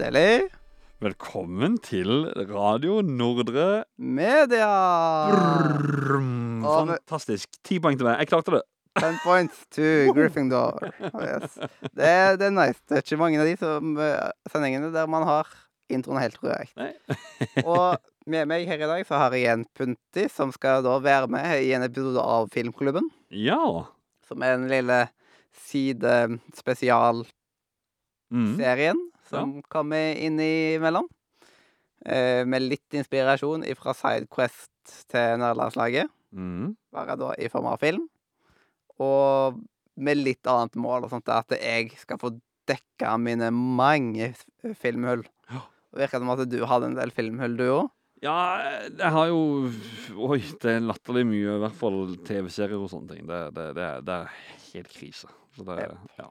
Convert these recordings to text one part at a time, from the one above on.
Hjertelig Velkommen til Radio Nordre. media! Brrrm. Og Fantastisk. Ti poeng til meg. Jeg klarte det. Ten points to Gryffindor. Oh, yes. det, det er nice. Det er ikke mange av de som, eh, sendingene der man har introen helt korrekt. Nei. Og med meg her i dag så har jeg en punti som skal da være med i en episode av Filmklubben. Ja. Som er den lille sidespesialserien Mm. Som kommer innimellom. Eh, med litt inspirasjon fra Sidequest til Nederlandslaget. Mm. Bare da i form av film. Og med litt annet mål, og sånt, at jeg skal få dekka mine mange filmhull. Ja. Det virker som at du hadde en del filmhull, du òg. Ja, jeg har jo Oi, det er latterlig mye, i hvert fall TV-serier og sånne ting. Det, det, det, det er helt krise. Så det, ja.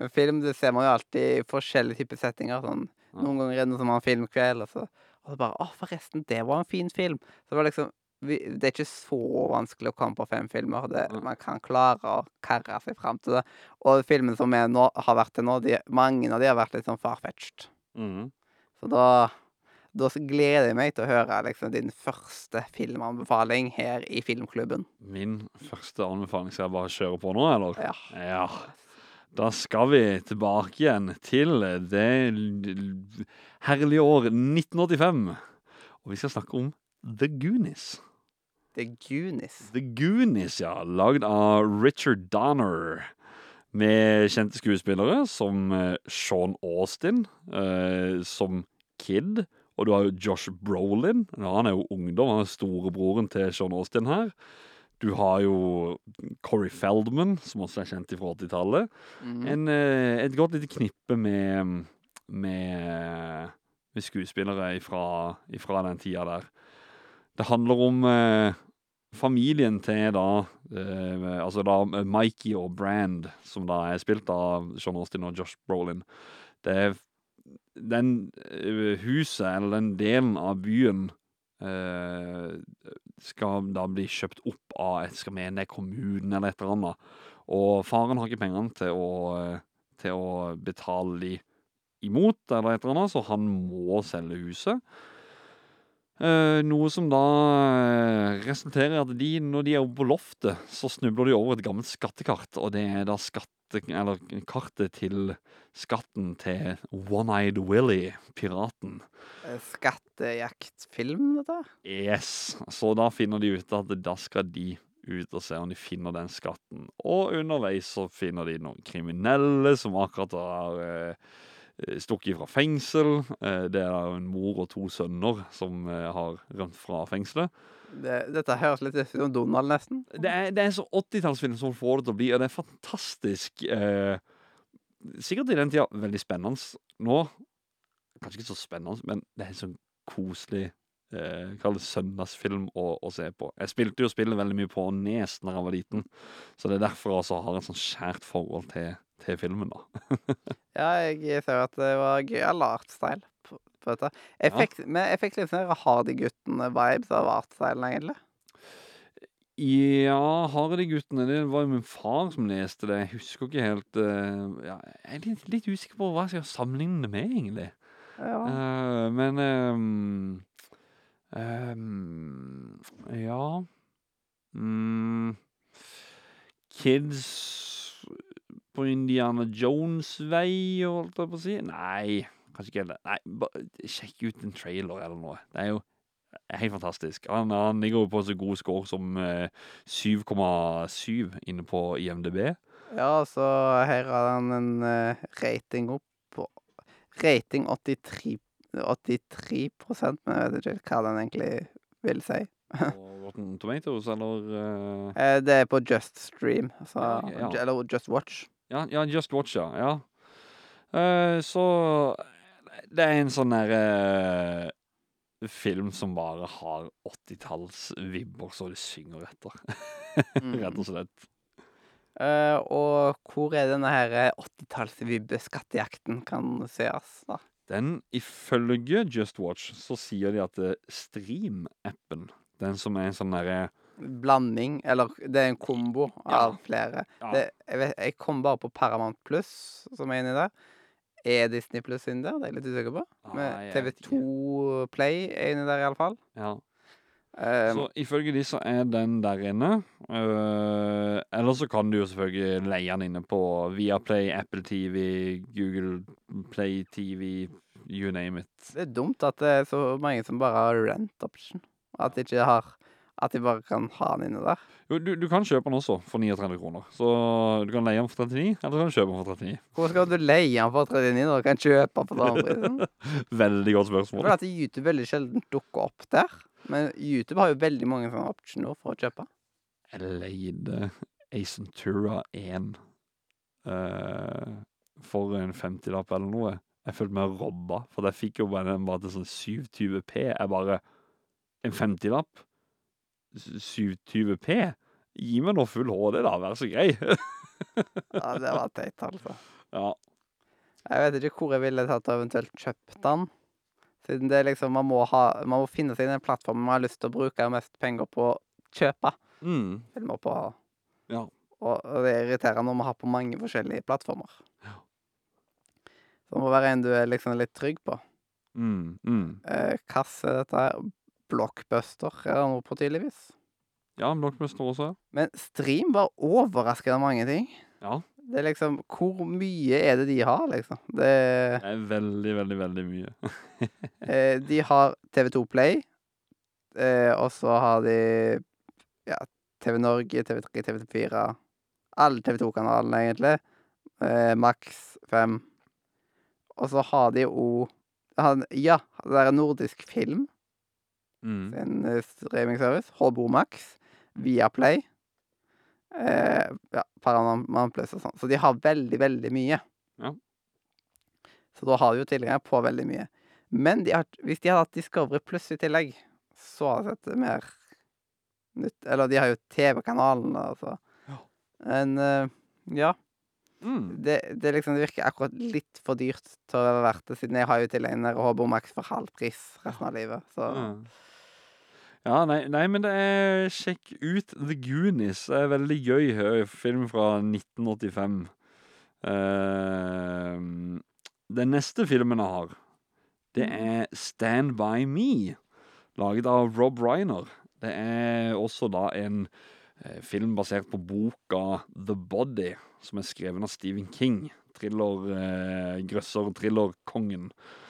Men film det ser man jo alltid i forskjellige typer settinger. Sånn. Noen ganger er det som har filmkveld, og så, og så bare Å, forresten, det var en fin film. Så det var liksom Det er ikke så vanskelig å komme på fem filmer. Det, man kan klare å karre seg fram til det. Og filmene som nå, har vært til nå, de, mange av de har vært litt sånn farfetched. Mm. Så da da gleder jeg meg til å høre liksom, din første filmanbefaling her i Filmklubben. Min første anbefaling skal jeg bare kjøre på nå, eller? Ja. Ja. Da skal vi tilbake igjen til det herlige år 1985. Og vi skal snakke om The Goonies. The Goonies. The Goonies, ja. Lagd av Richard Donner. Med kjente skuespillere som eh, Sean Austin eh, som Kid. Og du har jo Josh Brolin. Ja, Han er jo ungdom. Han er storebroren til Sean Austin her. Du har jo Corey Feldman, som også er kjent fra 80-tallet. Mm En, eh, et godt lite knippe med, med, med skuespillere fra den tida der. Det handler om eh, familien til da eh, Altså da Mikey og Brand, som da er spilt av Sean Austin og Josh Brolin. Det er den eh, huset, eller den delen av byen eh, skal da bli kjøpt opp av jeg skal mene kommunen eller et eller annet. Og faren har ikke pengene til å, eh, til å betale de imot, eller et eller annet, så han må selge huset. Eh, noe som da eh, resulterer i at de, når de er oppe på loftet, så snubler de over et gammelt skattekart, og det er da skatte, eller kartet til skatten til One-Eyed Willy, piraten. Eh, Skattejaktfilm, dette? Yes, så da finner de ut at da skal de ut og se om de finner den skatten. Og underveis så finner de noen kriminelle som akkurat har stukket fra fengsel. Eh, det er en mor og to sønner som eh, har rømt fra fengselet. Det, dette høres litt ut som Donald, nesten. Det er, det er så 80-tallsfilm som får det til å bli, og det er fantastisk. Eh, sikkert i den tida veldig spennende. Nå kanskje ikke så spennende, men det er en sånn koselig eh, Kall det søndagsfilm å, å se på. Jeg spilte jo spillet veldig mye på Nes da jeg var liten, så det er derfor jeg har et sånn skjært forhold til, til filmen. da. Ja, jeg ser at det var gøyal artstyle på, på dette. Jeg Ja. fikk, men jeg fikk litt sånn Hardy-guttene-vibes av artstylen, egentlig. Ja, Hardy-guttene, det var jo min far som leste det. Jeg husker ikke helt uh, ja, Jeg er litt, litt usikker på hva jeg skal sammenligne det med, egentlig. Ja. Uh, men ehm, ehm, Ja mm, Kids på Indiana Jones-vei, holdt jeg på å si. Nei, kanskje ikke det. Nei, bare sjekk ut en trailer eller noe. Det er jo helt fantastisk. Han, han ligger jo på så god score som eh, 7,7 inne på IMDb. ja, så her har han en eh, rating opp på Rating 83 83% men jeg vet ikke hva den egentlig vil si. På Rotten Tomatoes, eller eh, Eh, det er på Just Stream, altså, Ja, ja. eller Just Watch. Ja, ja, Just Watch, ja. ja. Eh, så Det er en sånn derre eh, film som bare har 80-tallsvibber så det synger etter. Rett og slett. Uh, og hvor er denne her 80-tallsvibbe-skattejakten kan sees, da? Den, ifølge Just Watch, så sier de at eh, Stream-appen, den som er en sånn derre Blanding, eller det er en kombo Ja. av flere. Ja. Det, jeg, vet, jeg kom bare på Paramount Pluss, som er inni der. Er Disney Pluss inni der? Det er jeg litt usikker på. Ah, Med jeg vet ikke. TV2 Play er inni der, iallfall. Ja. Um, Så ifølge de så er den der inne. Uh, eller så kan du jo selvfølgelig leie den inne på Viaplay, Apple TV, Google Play TV, you name it. det er dumt at det er så mange som bare har rent option. At de ikke har At de bare kan ha den inne der. Jo, du, du kan kjøpe den også for 39 kroner. Så du kan leie den for 39, eller du kan kjøpe den for 39. Hvorfor skal du leie den for 39 når du kan kjøpe den for samme prisen? Veldig godt spørsmål. at YouTube veldig sjelden dukker opp der. Men YouTube har jo veldig mange sånne optioner for å kjøpe. Jeg leide Ace Ventura 1 eh, for en 50-lapp eller noe. Jeg følte meg robba, for jeg fikk jo bare den bare til sånn 720p. Jeg bare En 50-lapp? 720p? Gi meg nå full HD, da, vær så grei. Ja, det var teit, altså. ja. Jeg vet ikke hvor jeg ville tatt og eventuelt kjøpt den. Siden det er liksom, man må, ha, man må finne seg i den plattformen man har lyst til å bruke mest penger på å kjøpe Mm. filmer på. Ja. Og, og det er irriterende når man har på mange forskjellige plattformer. Ja. Så det må være en du er liksom litt trygg på. Mm. Mm. Eh, Kasse, dette her. Blockbuster er det noe på, tydeligvis. Ja, Blockbuster også. Men Stream var overraskende mange ting. Ja. Det er liksom Hvor mye er det de har, liksom? Det Det er veldig, veldig, veldig mye. Eh, de har TV2 Play, eh, og så har de ja, TV Norge, TV3, TV4 Alle TV2-kanalene, egentlig. Eh, Max 5. Og så har de jo Ja, det er nordisk film. Mm. En streamingservice. HBO Max. Viaplay. Eh, ja, Paramount Plus og sånn. Så de har veldig, veldig mye. Ja. Så da har de jo tilgang på veldig mye. Men de har, hvis de hadde hatt Discovery Pluss i tillegg, så hadde jeg sett mer nytt Eller de har jo TV-kanalen, altså. Ja. Men eh, ja. Mm. Det, det, liksom, det virker akkurat litt for dyrt til å være verdt det, siden jeg har jo tilegnet HBO Max for halv pris resten av livet. Så Ja. Ja, nei, nei, men det er Sjekk ut The Goonies. Det er veldig gøy. Film fra 1985. Eh, den neste filmen jeg har, det er Stand By Me. Laget av Rob Reiner. Det er også da en eh, film basert på boka The Body, som er skrevet av Stephen King. Thriller, eh, grøsser, thriller-kongen. Eh,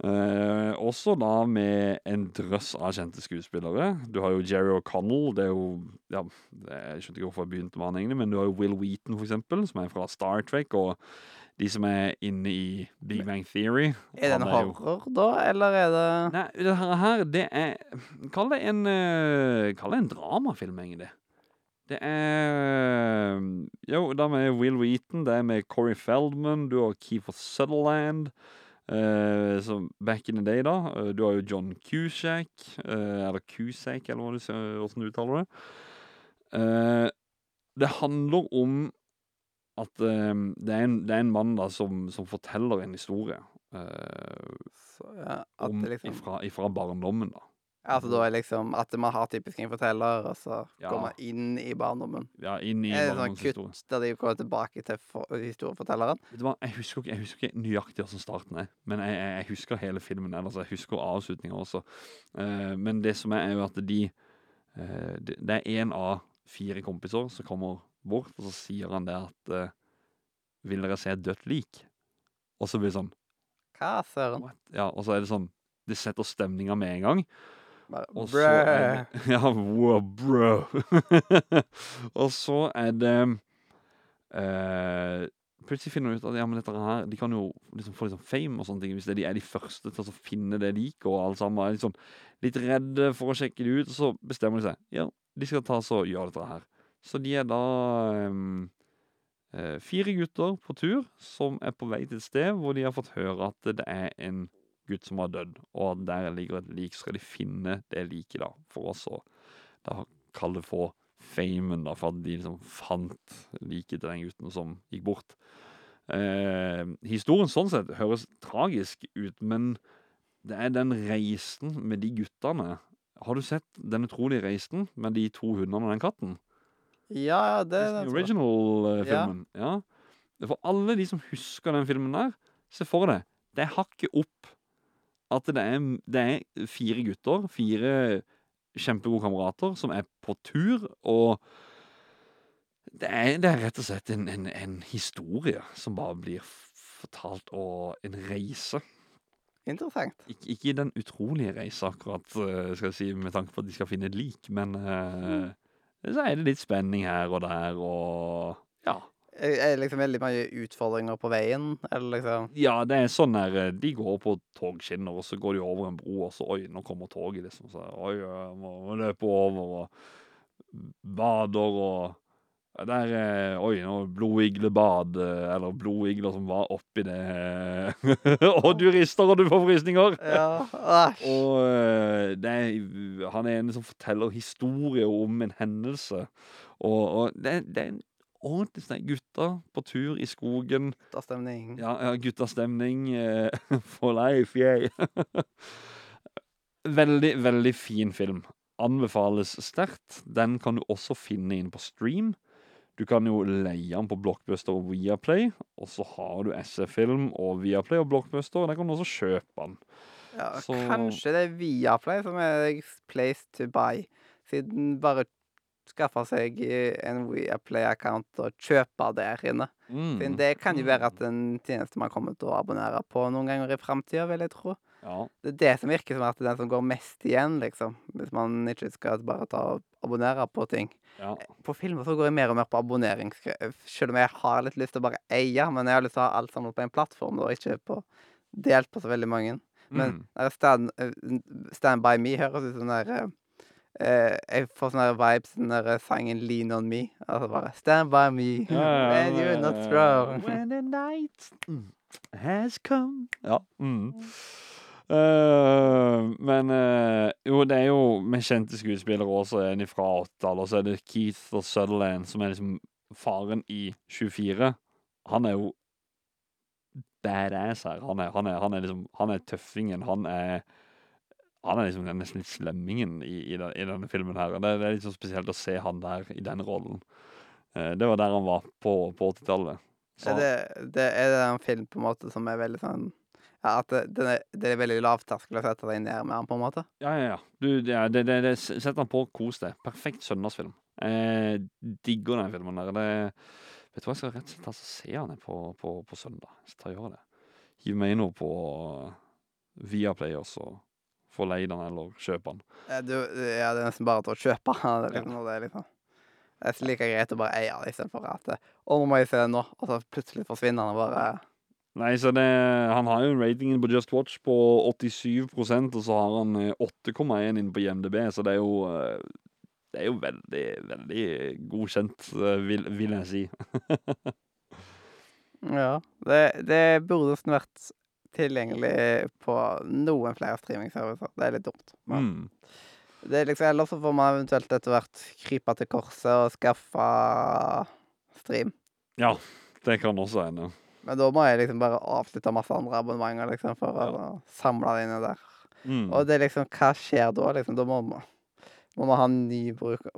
også da med en drøss av kjente skuespillere. Du har jo Jerry O'Connell. Det er jo ja, Jeg skjønte ikke hvorfor jeg begynte med han, egentlig, men du har jo Will Wheaton, for eksempel, som er fra Star Trek. Og de som er inne i Big Bang Theory. Er det en jo- horror, da, eller er det Nei, det her, her det er Kall det en eh, Kall det en dramafilm, egentlig. Det er Jo, da med Will Wheaton, det er med Corey Feldman, du har Keefer Sutherland. Eh, som back in the day, da. Eh, du har jo John Cusack, eh, eller Cusack, eller hva du, hvordan du uttaler det. Det handler om at det, er en, det er en mann da som, som forteller en historie. så, ja, om, liksom ifra, ifra barndommen, da. Altså, da er liksom At man har typisk en forteller, og så Ja. går man inn i barndommen. Ja, inn i det sånn kutt der de kommer tilbake til for, historiefortelleren? Jeg husker, ikke, jeg husker ikke nøyaktig hvordan starten er, men jeg, jeg, husker hele filmen. Ellers jeg husker avslutninga også. Uh, men det som er, er jo at de uh, det, det er én av fire kompiser som kommer bort, og så sier han det at uh, Vil dere se et dødt lik? Og så blir det sånn Hva søren? Ja, og så er det sånn Det setter stemninga med en gang. Bare, Og så er det Ja, wow, bro. og så er det eh, Plutselig finner du ut at ja, men dette her, de kan jo liksom få litt sånn fame og sånne ting hvis det de er de første til å finne det de liker, og alle sammen er litt sånn litt redde for å sjekke det ut, og så bestemmer de seg. Ja, de skal ta så gjøre dette her. Så de er da um, fire gutter på tur som er på vei til et sted hvor de har fått høre at det er en gutt som har dødd, og der ligger et lik. Skal de finne det liket, da, for oss å da kalle det for famen, da, for at de liksom fant liket til den gutten som gikk bort. Eh, historien sånn sett høres tragisk ut, men det er den reisen med de guttene. Har du sett Den utrolige reisen med de to hundene og den katten? Ja, ja, det er den. Original-filmen. Ja. Det er For alle de som husker den filmen der, Se for deg, det er hakket opp at det er, det er fire gutter, fire kjempegode kamerater, som er på tur, og det er, det er rett og slett en, en, en historie som bare blir fortalt, og en reise. Interessant. Ik ikke den utrolige reisa, akkurat, eh, skal jeg si, med tanke på at de skal finne et lik, men eh, så er det litt spenning her og der, og ja. Er er det liksom veldig mange utfordringer på veien, eller liksom Ja, det er sånn der eh, De går på togskinner, og så går de over en bro, og så Oi, nå kommer toget, liksom. Så oi, jeg må, løpe over, og bader og Der er Oi, nå blodiglebad, eh, eller blodigler som var oppi det Og du rister, og du får frysninger! Ja. Og eh, det er, han er en som forteller historier om en hendelse. Og, og det, det er en ordentlig stemning. Gutter på tur i skogen. Guttastemning. Ja, ja guttastemning eh, for life, yeah. veldig, veldig fin film. Anbefales sterkt. Den kan du også finne inn på stream. Du kan jo leie den på Blockbuster og Viaplay, og så har du SF-film og Viaplay og Blockbuster, og der kan du også kjøpe den. Ja, Så- kanskje det er Viaplay som er place to buy, siden bare skaffe seg eh, en Viaplay-account og kjøpe der inne. Mm. det kan jo være at en tjeneste man kommer til å abonnere på noen ganger i framtida, vil jeg tro. Ja. Det er det som virker som at det er den som går mest igjen, liksom. Hvis man ikke skal bare ta og abonnere på ting. ja. På filmer så går jeg mer og mer på abonnering, selv om jeg har litt lyst til å bare eie, men jeg har lyst til å ha alt sammen på en plattform, og ikke på delt på så veldig mange. Men Mm. stand, eh, stand By Me høres ut som den der eh, eh, Jeg får sånne vibes den der sangen Lean On Me. Altså bare Stand by me when you're not strong. When the night mm, has come. Ja. Mm. Uh, men uh, jo, det er jo med kjente skuespillere også, en fra 80-tallet, og så er det Keith og Sutherland, som er liksom faren i 24. Han er jo badass her. Han er, han er, han er liksom Han er tøffingen. Han er han er liksom nesten litt slemmingen i, i, den, i denne filmen her. og Det, det er litt så spesielt å se han der i den rollen. Eh, det var der han var på, på 80-tallet. Er det, det, er det en film på en måte som er veldig sånn ja, At det, er, det er veldig lavterskel å sette deg ned med han på en måte? Ja, ja, ja. Du, det, er- det, det, sett den på, kos deg. Perfekt søndagsfilm. Jeg digger den filmen der. Det, vet du hva, jeg skal rett og slett altså, se han på, på, på søndag. Jeg tar jeg gjør det. Hiv meg inn noe på Viaplay og så få leie den eller kjøpe den. Eh, Du, ja, det er nesten bare til å kjøpe. Det er liksom, ja. det er liksom Det er like greit å bare eie den istedenfor at eh, Å, nå må jeg se det nå, og så plutselig forsvinner den og bare Nei, så det, han har jo ratingen på Just Watch på 87% og så har han eh, 8,1 inne på IMDb, så det er jo eh, Det er jo veldig, veldig godkjent, eh, vil, vil jeg si. Ja. Det, det burde nesten vært tilgjengelig på noen flere streamingservicer. Det er litt dumt. Men Mm. det er liksom, ellers så får man eventuelt etter hvert krype til korset og skaffe stream. Ja, det kan også hende. Men da må jeg liksom bare avslutte masse andre abonnementer liksom, for Ja. å samle det inni der. Mm. Og det er liksom, hva skjer da? Liksom, da må man, må man ha en ny bruker.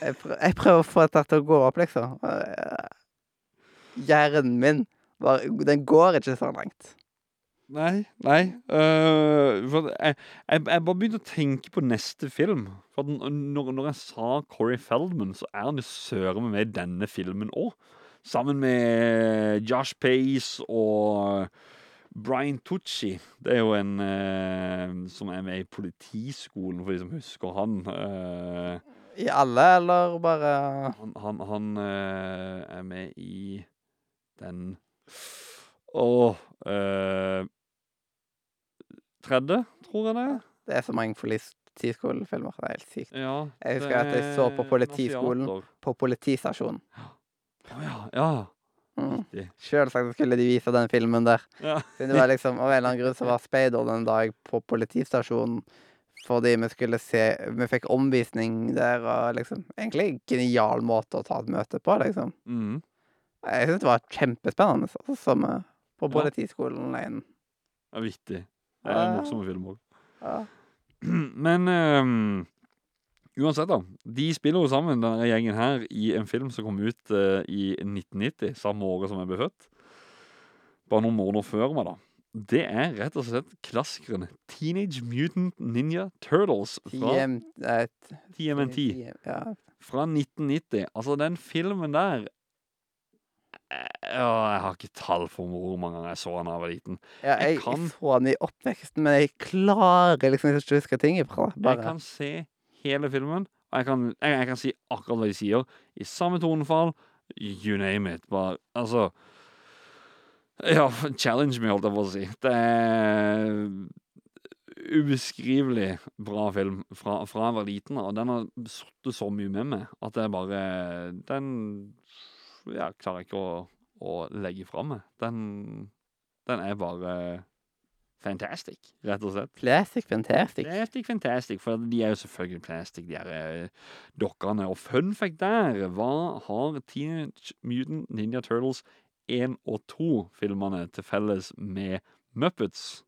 Jeg, prøver, jeg prøver å få dette til å gå opp, liksom. Eh, Hjernen min, den går ikke så langt. Nei, nei. Uh, jeg, jeg, jeg bare begynte å tenke på neste film. For når, når jeg sa Corey Feldman, så er han jo søren med i denne filmen òg. Sammen med Josh Pace og Brian Tucci. Det er jo en uh, som er med i Politiskolen, for de som husker han. Uh, I alle, eller bare han han, han er med i den Åh øh, Tredje, tror jeg det er. Det er så mange politiskolefilmer. Det er helt sykt. Ja, Jeg husker at jeg så på politiskolen. På politistasjonen. Å ja, ja. Mm. Riktig. Selvsagt skulle de vise den filmen der. Ja. Siden det var liksom, Av en eller annen grunn så var speideren en dag på politistasjonen fordi vi skulle se Vi fikk omvisning der, og liksom Egentlig genial måte å ta et møte på, liksom. Mm. Jeg syns det var kjempespennende, altså, som eh, på politiskolen. en- Det er vittig. Det er en morsom film òg. Ja. Men um, uansett, da. De spiller jo sammen, denne gjengen her, i en film som kom ut uh, i 1990, samme året som jeg ble født. bare noen måneder før meg, da. Det er rett og slett klassikeren Teenage Mutant Ninja Turtles fra TM, eh, TMNT Ja. fra 1990. Altså, den filmen der eh, Jeg har ikke tall for hvor mange ganger jeg så han da jeg var liten. ja Jeg jeg kan- så han i oppveksten, men jeg klarer liksom ikke å huske ting ifra. Jeg kan se hele filmen, og jeg kan, jeg, jeg kan si akkurat hva de sier, i samme tonefall. You name it. Bare, altså Ja, challenge me, holdt jeg på å si. Det er ubeskrivelig bra film fra, fra jeg var liten, og den har sittet så mye med meg at det er bare Den ja, klarer jeg ikke å, å legge fra meg. Den, den er bare fantastic, rett og slett. Plastic Fantastic. Plastic Fantastic, for de er jo selvfølgelig plastic, de her eh, dokkene. Og fun fact der, hva har Teenage Mutant Ninja Turtles 1 og 2-filmene til felles med Muppets?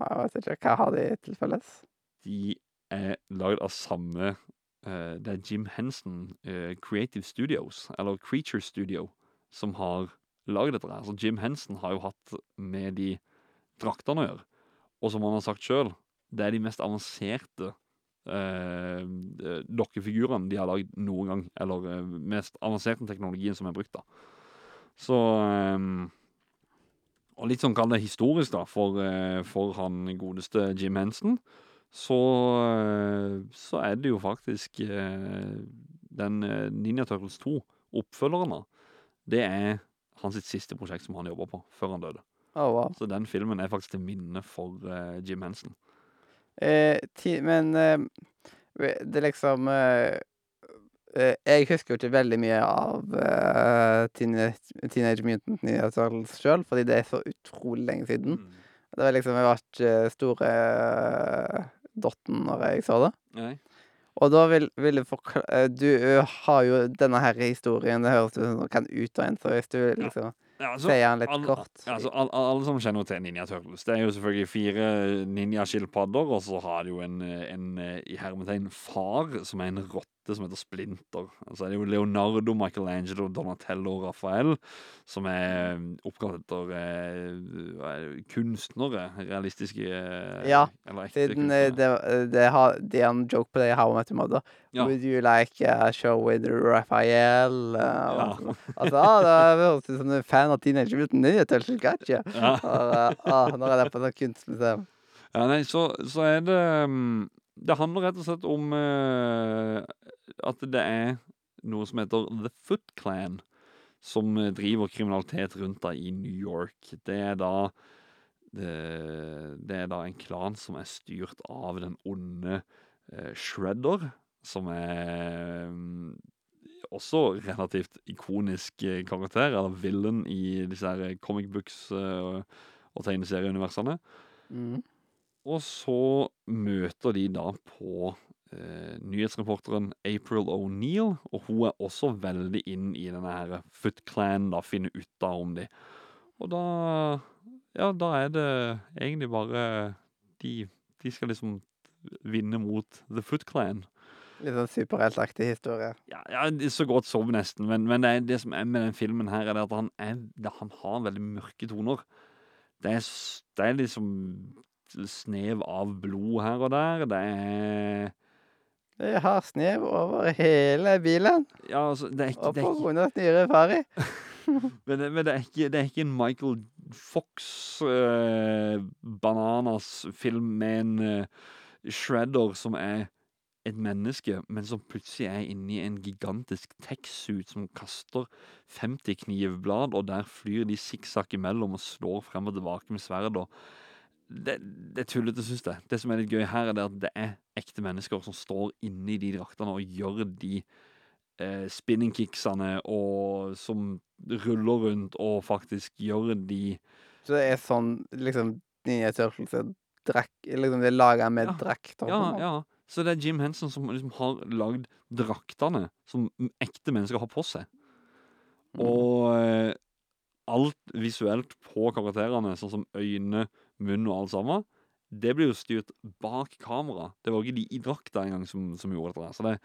Jeg vet ikke, Hva har de til felles? De er lagd av samme Det er Jim Henson eh, Creative Studios, eller Creature Studio, som har lagd dette her. Så Jim Henson har jo hatt med de draktene å gjøre. Og som han har sagt sjøl, det er de mest avanserte eh, eh, dokkefigurene de har lagd noen gang. Eller eh, mest avanserte teknologien som er brukt, da. Så eh, Og litt sånn kall det historisk, da, for, eh, for han godeste Jim Henson. Så, eh, så er det jo faktisk eh, den eh, Ninja Turtles 2, oppfølgeren, da. Det er hans sitt siste prosjekt som han jobba på, før han døde. Oh, wow. Så den filmen er faktisk til minne for eh, Jim Henson. Eh, ti, men eh, det er liksom Jeg husker jo ikke veldig mye av eh, Teenage, Teenage Mutant Ninja Turtles sjøl, fordi det er så utrolig lenge siden. Det var liksom, Jeg var ikke store dotten når jeg så det. Nei. Og da vil, vil jeg forklare Du har jo denne her historien, det høres ut som du kan ut og inn, så hvis du liksom Ja, altså, sier den litt alle, kort. Ja, altså, alle, alle som kjenner til Ninja Turtles, det er jo selvfølgelig fire ninjaskilpadder, og så har de jo en, en i hermetegn far som er en rotte som heter Splinter. Altså er det jo Leonardo, Michelangelo, Donatello og Raphael som er oppkalt etter eh, er kunstnere. Realistiske eh, Ja, eller ekte Siden eh, kunstnere. det, det har, har en joke på det i How I Met Your Mother. Ja. Would you like a show with Raphael? Uh, Ja. Altså, ah, det høres ut som er fan av Teenage Mutant Ninja Turtles, gotcha. Ja. Og, eh, ah, når er det på et kunstmuseum? Ja, nei, så, så er det mm, Det handler rett og slett om eh, at det er noe som heter The Foot Clan, som driver kriminalitet rundt da i New York. Det er da det, det er da en klan som er styrt av den onde eh, Shredder, som er mm, også relativt ikonisk eh, karakter, eller villain i disse her comic books eh, og tegneserieuniversene. Mm. Og så møter de da på eh, nyhetsreporteren April O'Neill, og hun er også veldig inn i denne her Foot Clan, da, finne ut av om de. Og da Ja, da er det egentlig bare De, de skal liksom vinne mot The Foot Clan. Litt sånn superheltaktig historie. Ja, ja, så godt som nesten, men, men det, er, det som er med den filmen her, er at han, er, han har veldig mørke toner. Det er, det er liksom snev av blod her og der. Det er Jeg har snev over hele bilen, Ja, altså, det er ikke, og på grunn av dyre fari men det, men det, er ikke, det er ikke en Michael Fox eh, Bananas-film med en eh, shredder som er et menneske, men som plutselig er inni en gigantisk tech-suit som kaster 50 knivblad, og der flyr de sikksakk imellom og slår frem og tilbake med sverd. og Det, det er tullete, syns jeg. Det som er litt gøy her, er at det er ekte mennesker som står inni de draktene og gjør de eh, spinningkicksene og som ruller rundt og faktisk gjør de Så det er sånn liksom Ninja Turtles liksom det er laga med Ja, drakter. Ja, ja. Så det er Jim Henson som liksom har lagd draktene som ekte mennesker har på seg. Mm. Og eh, alt visuelt på karakterene, sånn som øyne, munn og alt sammen, det blir jo styrt bak kamera. Det var ikke de i drakta engang som, som gjorde dette. Så det er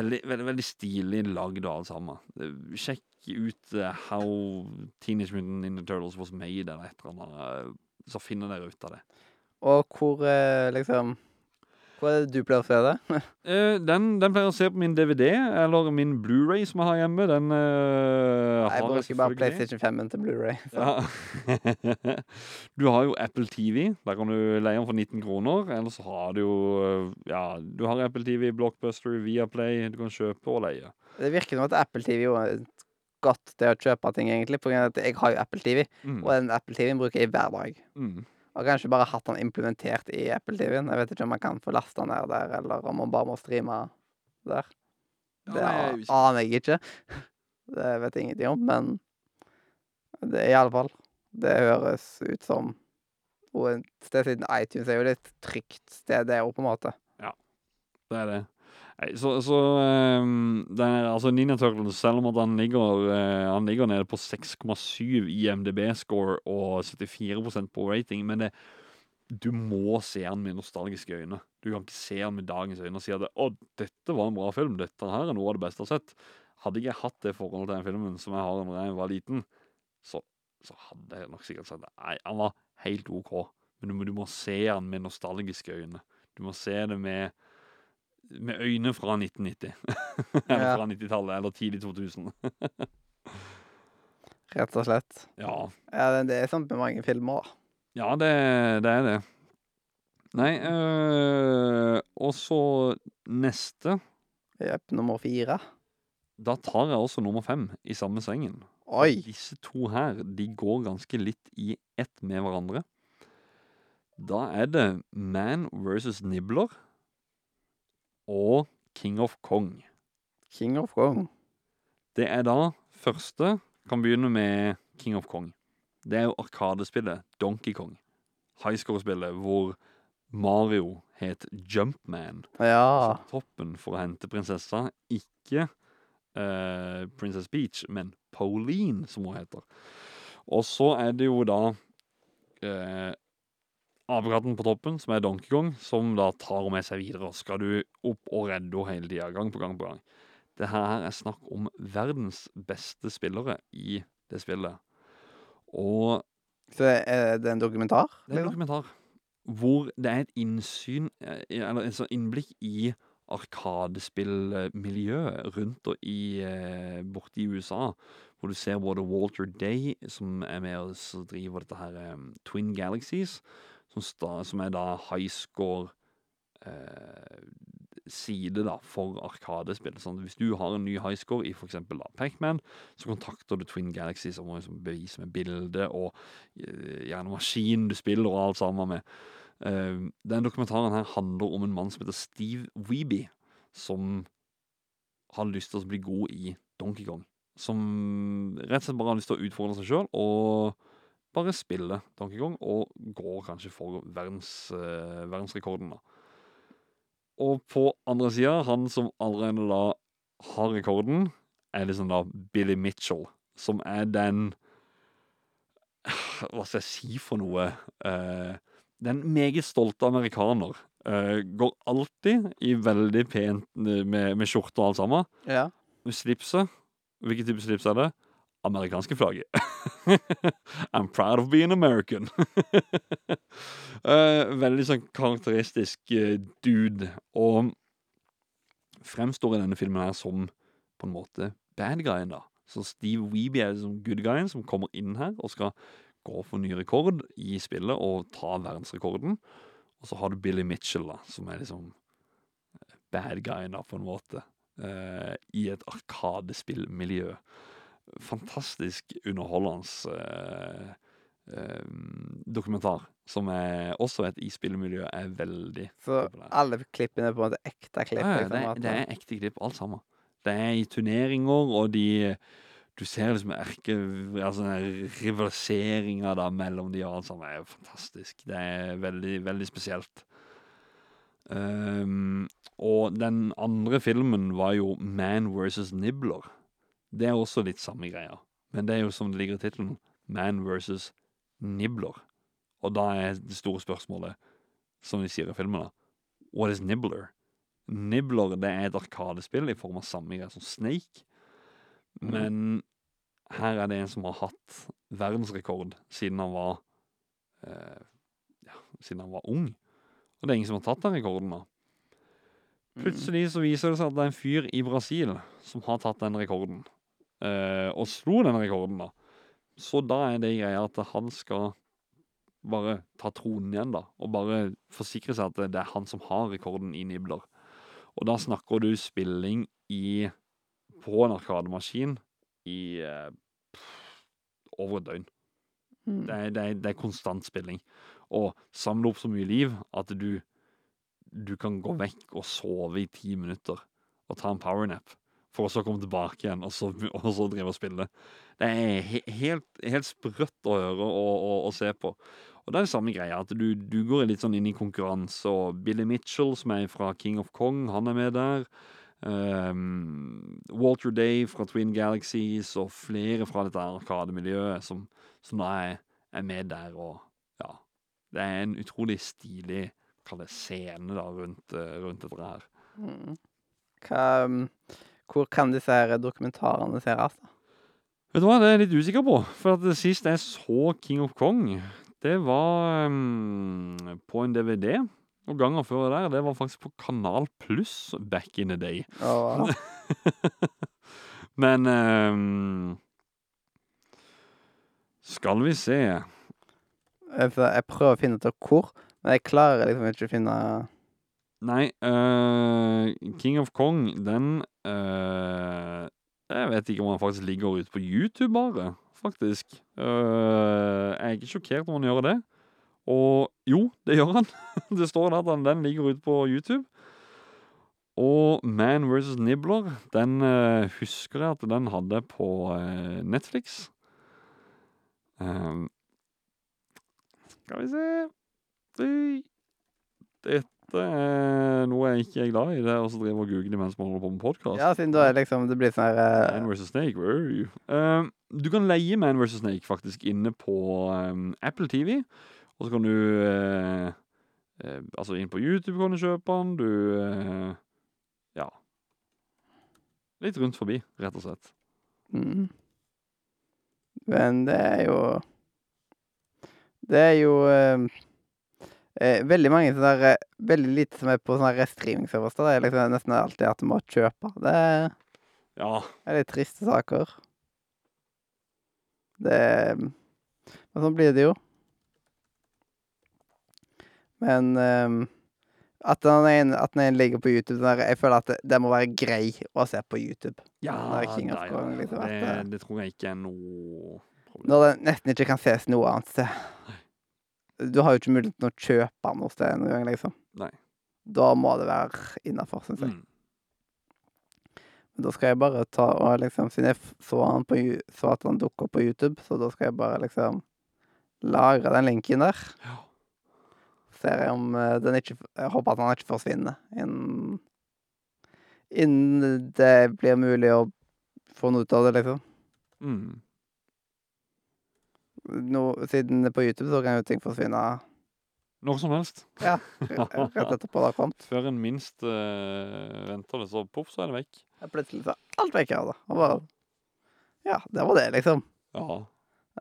veldig, veldig, veldig stilig lagd og alt sammen. Sjekk ut uh, How Teenage Mutant Ninja Turtles Was Made, eller et eller annet. eh, Så finner dere ut av det. Og hvor, eh, liksom Hvor er det du pleier å se det? Eh, den, den pleier å se på min DVD, eller min Blu-ray som jeg har hjemme. Den eh, jeg bruker bare. PlayStation 5 til Blu-ray. Ja. du har jo Apple TV. Der kan du leie den for 19 kroner. Eller så har du jo eh, Ja, du har Apple TV, Blockbuster, Viaplay. Du kan kjøpe og leie. Det virker som at Apple TV er godt til å kjøpe ting, egentlig. På grunn av at jeg har jo Apple TV, Mm. og den Apple TV-en bruker jeg hver dag. Mm. Og kanskje bare hatt den implementert i Apple TV-en. Jeg vet ikke om man kan få lasta ned der, eller om man bare må streame der. Ja, Det jeg er aner jeg ikke. Det vet jeg ingenting om, men det er i alle fall Det høres ut som et sted siden iTunes er jo litt trygt sted, det òg, på en måte. Ja, Det er det. Nei, så så um, er, altså Ninja Turtles, selv om han ligger, uh, han ligger nede på 6,7 i MDB-score og 74% på rating, men det, du må se han med nostalgiske øyne. Du kan ikke se han med dagens øyne og si at å, dette var en bra film, dette her er noe av det beste jeg har sett. Hadde ikke jeg hatt det forholdet til den filmen som jeg har når jeg var liten, så, så hadde jeg nok sikkert sagt nei, han var helt OK. Men du du må se han med nostalgiske øyne. Du må se det med med øyne fra 1990. eller Ja. fra 90-tallet, eller tidlig 2000. Rett og slett. Ja, Ja, det- det er sånn med mange filmer, da. ja det, det er det. Nei, øh, og så neste Jepp, nummer fire. Da tar jeg også nummer fem i samme sengen. Oi! Disse to her, de går ganske litt i ett med hverandre. Da er det Man versus Nibbler og King of Kong. King of Kong. Det er da første Kan begynne med King of Kong. Det er jo arkadespillet Donkey Kong. Highscore-spillet hvor Mario het Jumpman. Ja. Toppen for å hente prinsessa. Ikke uh, Princess Peach, men Pauline, som hun heter. Og så er det jo da eh, apekatten på toppen, som er Donkey Kong, som da tar med seg videre. Skal du opp og redde henne hele tida, gang på gang på gang. Det her er snakk om verdens beste spillere i det spillet. Og Så er det en dokumentar? det er en dokumentar hvor det er et innsyn, eh, eller et sånn innblikk i arkadespillmiljøet rundt og i, eh, borte i USA. Hvor du ser både Walter Day, som er med og driver dette her eh, Twin Galaxies, som, sta, som er da highscore eh, side da, for arkadespill. Sånn, hvis du har en ny highscore i f.eks. Pacman, så kontakter du Twin Galaxies og må liksom bevise med bilde og eh, gjerne maskinen du spiller og alt sammen med. Uh, den dokumentaren her handler om en mann som heter Steve Weeby, som har lyst til å bli god i Donkey Kong. Som rett og slett bare har lyst til å utfordre seg sjøl og bare spiller Donkey Kong, og går kanskje for verdens, eh, verdensrekorden, da. Og på andre sida, han som allerede da har rekorden, er liksom da Billy Mitchell, som er den Hva skal jeg si for noe? Eh, den meget stolte amerikaner. eh, går alltid i veldig pent eh, med, med skjorte og alt sammen. Ja. Med slipset. Hvilken type slips er det? Amerikanske flagget. I'm proud of being American. uh, veldig sånn karakteristisk eh, dude. Og fremstår i denne filmen her som på en måte bad guyen, da. Så Steve Weeby er liksom good guyen som kommer inn her og skal gå for ny rekord i spillet og ta verdensrekorden. Og så har du Billy Mitchell, da, som er liksom bad guyen, da, på en måte. Uh, I et arkadespillmiljø. Fantastisk underholdende eh, eh, dokumentar, som er også et i spillmiljøet er veldig Så populær. alle klippene er på en måte ekte klipp? Ja, ja, liksom, det, at- det er ekte klipp, alt sammen. Det er i turneringer, og de Du ser liksom erke... Altså rivaliseringa mellom de og alt sammen er jo fantastisk. Det er veldig, veldig spesielt. Um, og den andre filmen var jo Man versus Nibbler. Det er også litt samme greia. Men det er jo som det ligger i tittelen, Man versus Nibbler. Og da er det store spørsmålet, som de sier i filmen, da What is Nibbler? Nibbler det er et arkadespill i form av samme greie som Snake. Men her er det en som har hatt verdensrekord siden han var eh, Ja, siden han var ung. Og det er ingen som har tatt den rekorden, da. Plutselig så viser det seg at det er en fyr i Brasil som har tatt den rekorden. Eh, og slo den rekorden, da. Så da er det greia at han skal bare ta tronen igjen, da. Og bare forsikre seg at det er han som har rekorden i nibler. Og da snakker du spilling i på en arkademaskin i eh, pff, over et døgn. Mm. Det er, det, er, det er konstant spilling. Og samle opp så mye liv at du, du kan gå vekk og sove i ti minutter og ta en powernap. For å komme tilbake igjen og så, og så drive og spille. Det er he, helt, helt sprøtt å høre og, og, og se på. Og det er det samme greia, at du, du går litt sånn inn i konkurranse, og Billy Mitchell, som er fra King of Kong, han er med der. Um, Walter Day fra Twin Galaxies, og flere fra dette arkademiljøet som, som da er, er med der, og ja. Det er en utrolig stilig, kall det scene da, rundt, eh, rundt dette her. Mm. Hva, um, hvor kan disse her dokumentarene sees? Vet du hva, det er jeg litt usikker på. For at det sist jeg så King of Kong, det var um, på en DVD. Og ganger før der, det var faktisk på Kanal Pluss back in the day. Og, Men um, Skal vi se jeg prøver å finne ut av hvor, men jeg klarer liksom ikke å finne Nei, uh, King of Kong, den eh, Jeg vet ikke om han faktisk ligger ute på YouTube, bare. Faktisk. Uh, jeg er ikke sjokkert om han gjør det. Og jo, det gjør han. det står der at han, den ligger ute på YouTube. Og Man vs. Nibbler, den uh, husker jeg at den hadde på uh, Netflix. Um, skal vi se Oi. Dette er noe jeg ikke er glad i, det er å drive og google mens man holder på med podkast. Ja, siden da er liksom det blir sånn her eh, Man vs. Snake, where are you? Ehm, du kan leie Man vs. Snake faktisk inne på ehm, Apple TV. Og så kan du eh, eh, Altså, inn på YouTube kan du kjøpe den. Du eh, Ja. Litt rundt forbi, rett og slett. mm. Men det er jo Det er jo eh, eh, veldig mange sånne der, eh, Veldig lite som er på sånne her streamingservice. da. Det er liksom nesten alltid at du må kjøpe. Det er Ja. er litt triste saker. Det Men sånn blir det jo. Men ehm, at den ene, at den ene ligger på YouTube der, Jeg føler at det, det må være grei å se på YouTube. Ja, det King of ja. liksom, det- det tror jeg ikke er noe problem. Når det nesten ikke kan ses noe annet sted. Du har jo ikke muligheten å kjøpe den noe sted noen gang, liksom. Nei. Da må det være innafor, syns jeg. Mm. Men da skal jeg bare ta og liksom Siden jeg så, han på, så at han dukka opp på YouTube, så da skal jeg bare liksom lagre den linken der. Ja. Ser jeg om eh, den ikke Jeg håper at han ikke forsvinner innen Innen det blir mulig å få noe ut av det, liksom. Mm. Nå, siden det er på YouTube, så kan jo ting forsvinne Noe som helst. Ja, rett etterpå det har kommet. Før en minst uh, venter det, så poff, så er det vekk. Ja, Plutselig så er alt vekk her, da. Og bare Ja, det var det, liksom. Ja.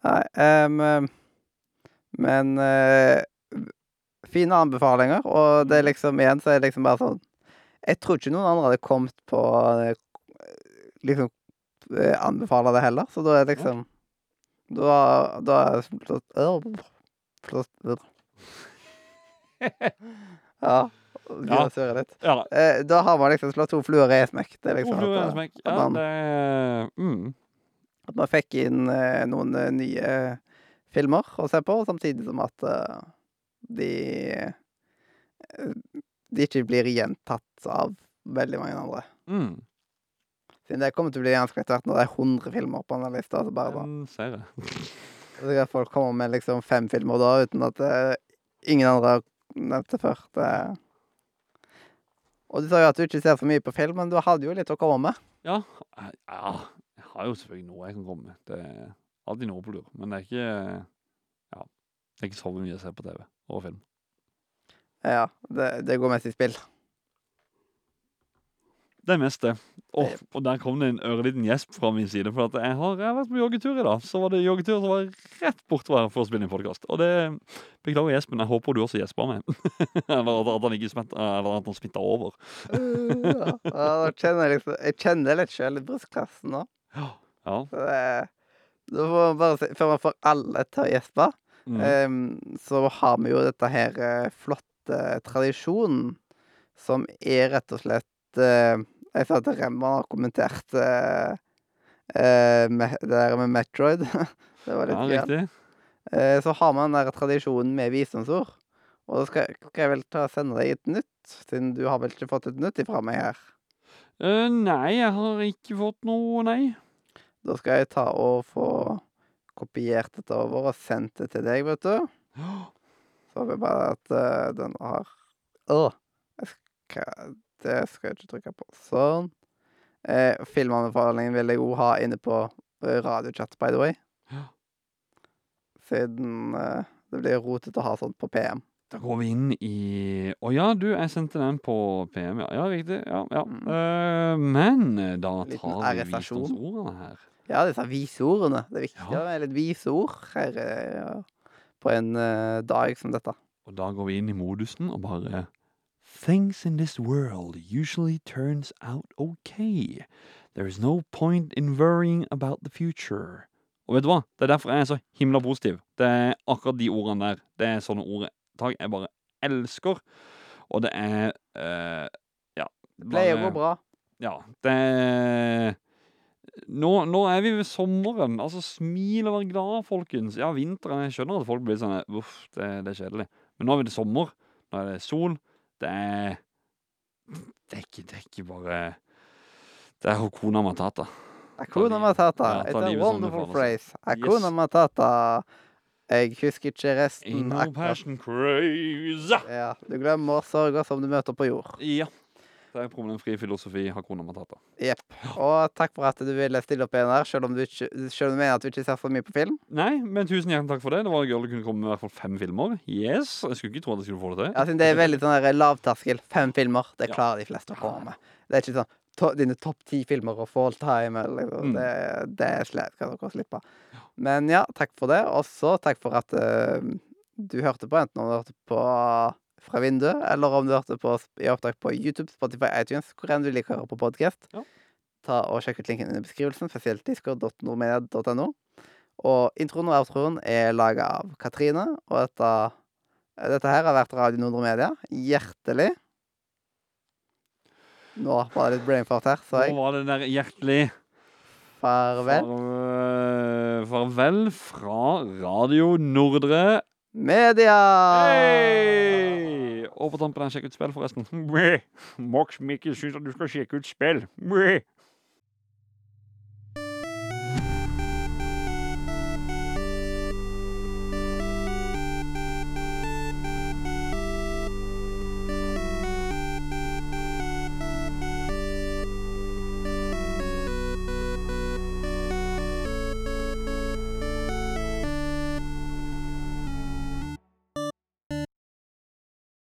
Nei, um, men uh, Fine anbefalinger, og det er liksom igjen så er det liksom bare sånn Jeg tror ikke noen andre hadde kommet på eh, liksom anbefale det heller, så da er det liksom Da, da er. Ja. Ja. litt. ja. Eh, da har man liksom slått to fluer i én smekk. Det er liksom jeg at, en smekk? at Ja, man- det mm. At man fikk inn eh, noen eh, nye filmer å se på, samtidig som at eh, de eh, De ikke blir gjentatt av veldig mange andre. Mm. Siden det kommer til å bli ganske etter hvert når det er 100 filmer på denne lista. Så bare sånn. Så kan folk komme med liksom fem filmer da, uten at eh, ingen andre har nevnt det før. Det... Og du sa jo at du ikke ser så mye på film, men du hadde jo litt å komme med. Ja, ja, jeg har jo selvfølgelig noe jeg kan komme med. Det er alltid noe på lur. Men det er ikke Ja, det er ikke så mye å se på TV og film. Ja, det, det går mest i spill. Det er mest det. Åh, og der kom det en øreliten gjesp fra min side. For at jeg har, jeg har vært på joggetur i dag. Så var det joggetur som var rett bortover for å spille inn podkast. Og det beklager gjespen. Jeg håper du også gjesper meg. eller at, han ikke smitter, eller at han smitta over. Uh, ja. jeg, kjenner liksom, jeg kjenner litt sjøl i brystkassen nå. Ja. Så det, da får man bare før man får alle til å gjespe, Mm. um, så har vi jo dette her eh, flotte tradisjonen som er rett og slett eh, Jeg sa at Remman har kommentert eh, eh, med, det der med Metroid. det var litt ja, gøy. Eh, så har man den der tradisjonen med visdomsord. Og da skal, skal jeg vel ta sende deg et nytt, siden du har vel ikke fått et nytt ifra meg her. Uh, nei, jeg har ikke fått noe, nei. Da skal jeg ta og få kopiert dette over og sendt det til deg, vet du. Så håper jeg bare at uh, den har Å! jeg skal, det skal jeg ikke trykke på. Sånn. Eh, filmanbefalingen vil jeg òg ha inne på eh, radiochat, by the way. Ja. Siden eh, det blir rotete å ha sånt på PM. Da går vi inn i Å ja, du, jeg sendte den på PM, ja. Ja, riktig. Ja, ja. Mm. Uh, men eh, da tar vi visdomsordene her. Ja, disse viseordene. Det er viktig Ja. med litt viseord her ja, på en uh, dag som dette. Og da går vi inn i modusen og bare Things in this world usually turns out okay. There is no point in worrying about the future. Og vet du hva? Det er derfor jeg er så himla positiv. Det er akkurat de ordene der. Det er sånne ordtak jeg bare elsker. Og det er uh, Ja. Det pleier å gå bra. Ja, det er nå, nå er vi ved sommeren. Altså, smil og vær glad, folkens. Ja, vinteren Jeg skjønner at folk blir sånn Uff, det, det er kjedelig. Men nå er vi det sommer. Nå er det sol. Det er Det er ikke, det er ikke bare Det er Hokona Matata. Hakuna. Matata. It's a wonderful phrase. Hakuna Yes. Matata. Jeg husker ikke Ain't resten no passion crazy. Ja, du glemmer sorger som du møter på jord. Ja. Det er problemfri filosofi. Hakuna Matata. Jepp. Og takk for at du ville stille opp igjen der, selv om du, ikke, selv om du mener at du ikke ser så mye på film. Nei, men tusen hjertelig takk for det. Det var gøy å kunne komme med i hvert fall fem filmer. Yes, Jeg skulle ikke tro at jeg skulle få det til. Ja, det er veldig sånn lavterskel. Fem filmer, det Ja. klarer de fleste å komme med. Det er ikke sånn to, dine topp ti filmer og all time, eller liksom. Mm. Det, det kan dere slippe. Men ja, takk for det. Også takk for at uh, du hørte på, enten om du hørte på fra vinduet, eller om du hørte på i opptak på YouTube, Spotify, iTunes, hvor enn du liker å høre på podkast. Ja. Ta og Sjekk ut linken under beskrivelsen, spesielt discord.nordmedia.no. Og introen og outroen er laga av Katrine, og dette, dette her har vært Radio Nordre Media. Hjertelig. Nå var det litt brainfart her, så Nå var det der hjertelig Farvel. Far, farvel fra Radio Nordre. Media! Hey! Og på tampen sjekk ut spill, forresten. Max Mikkel syns at du skal sjekke ut spill.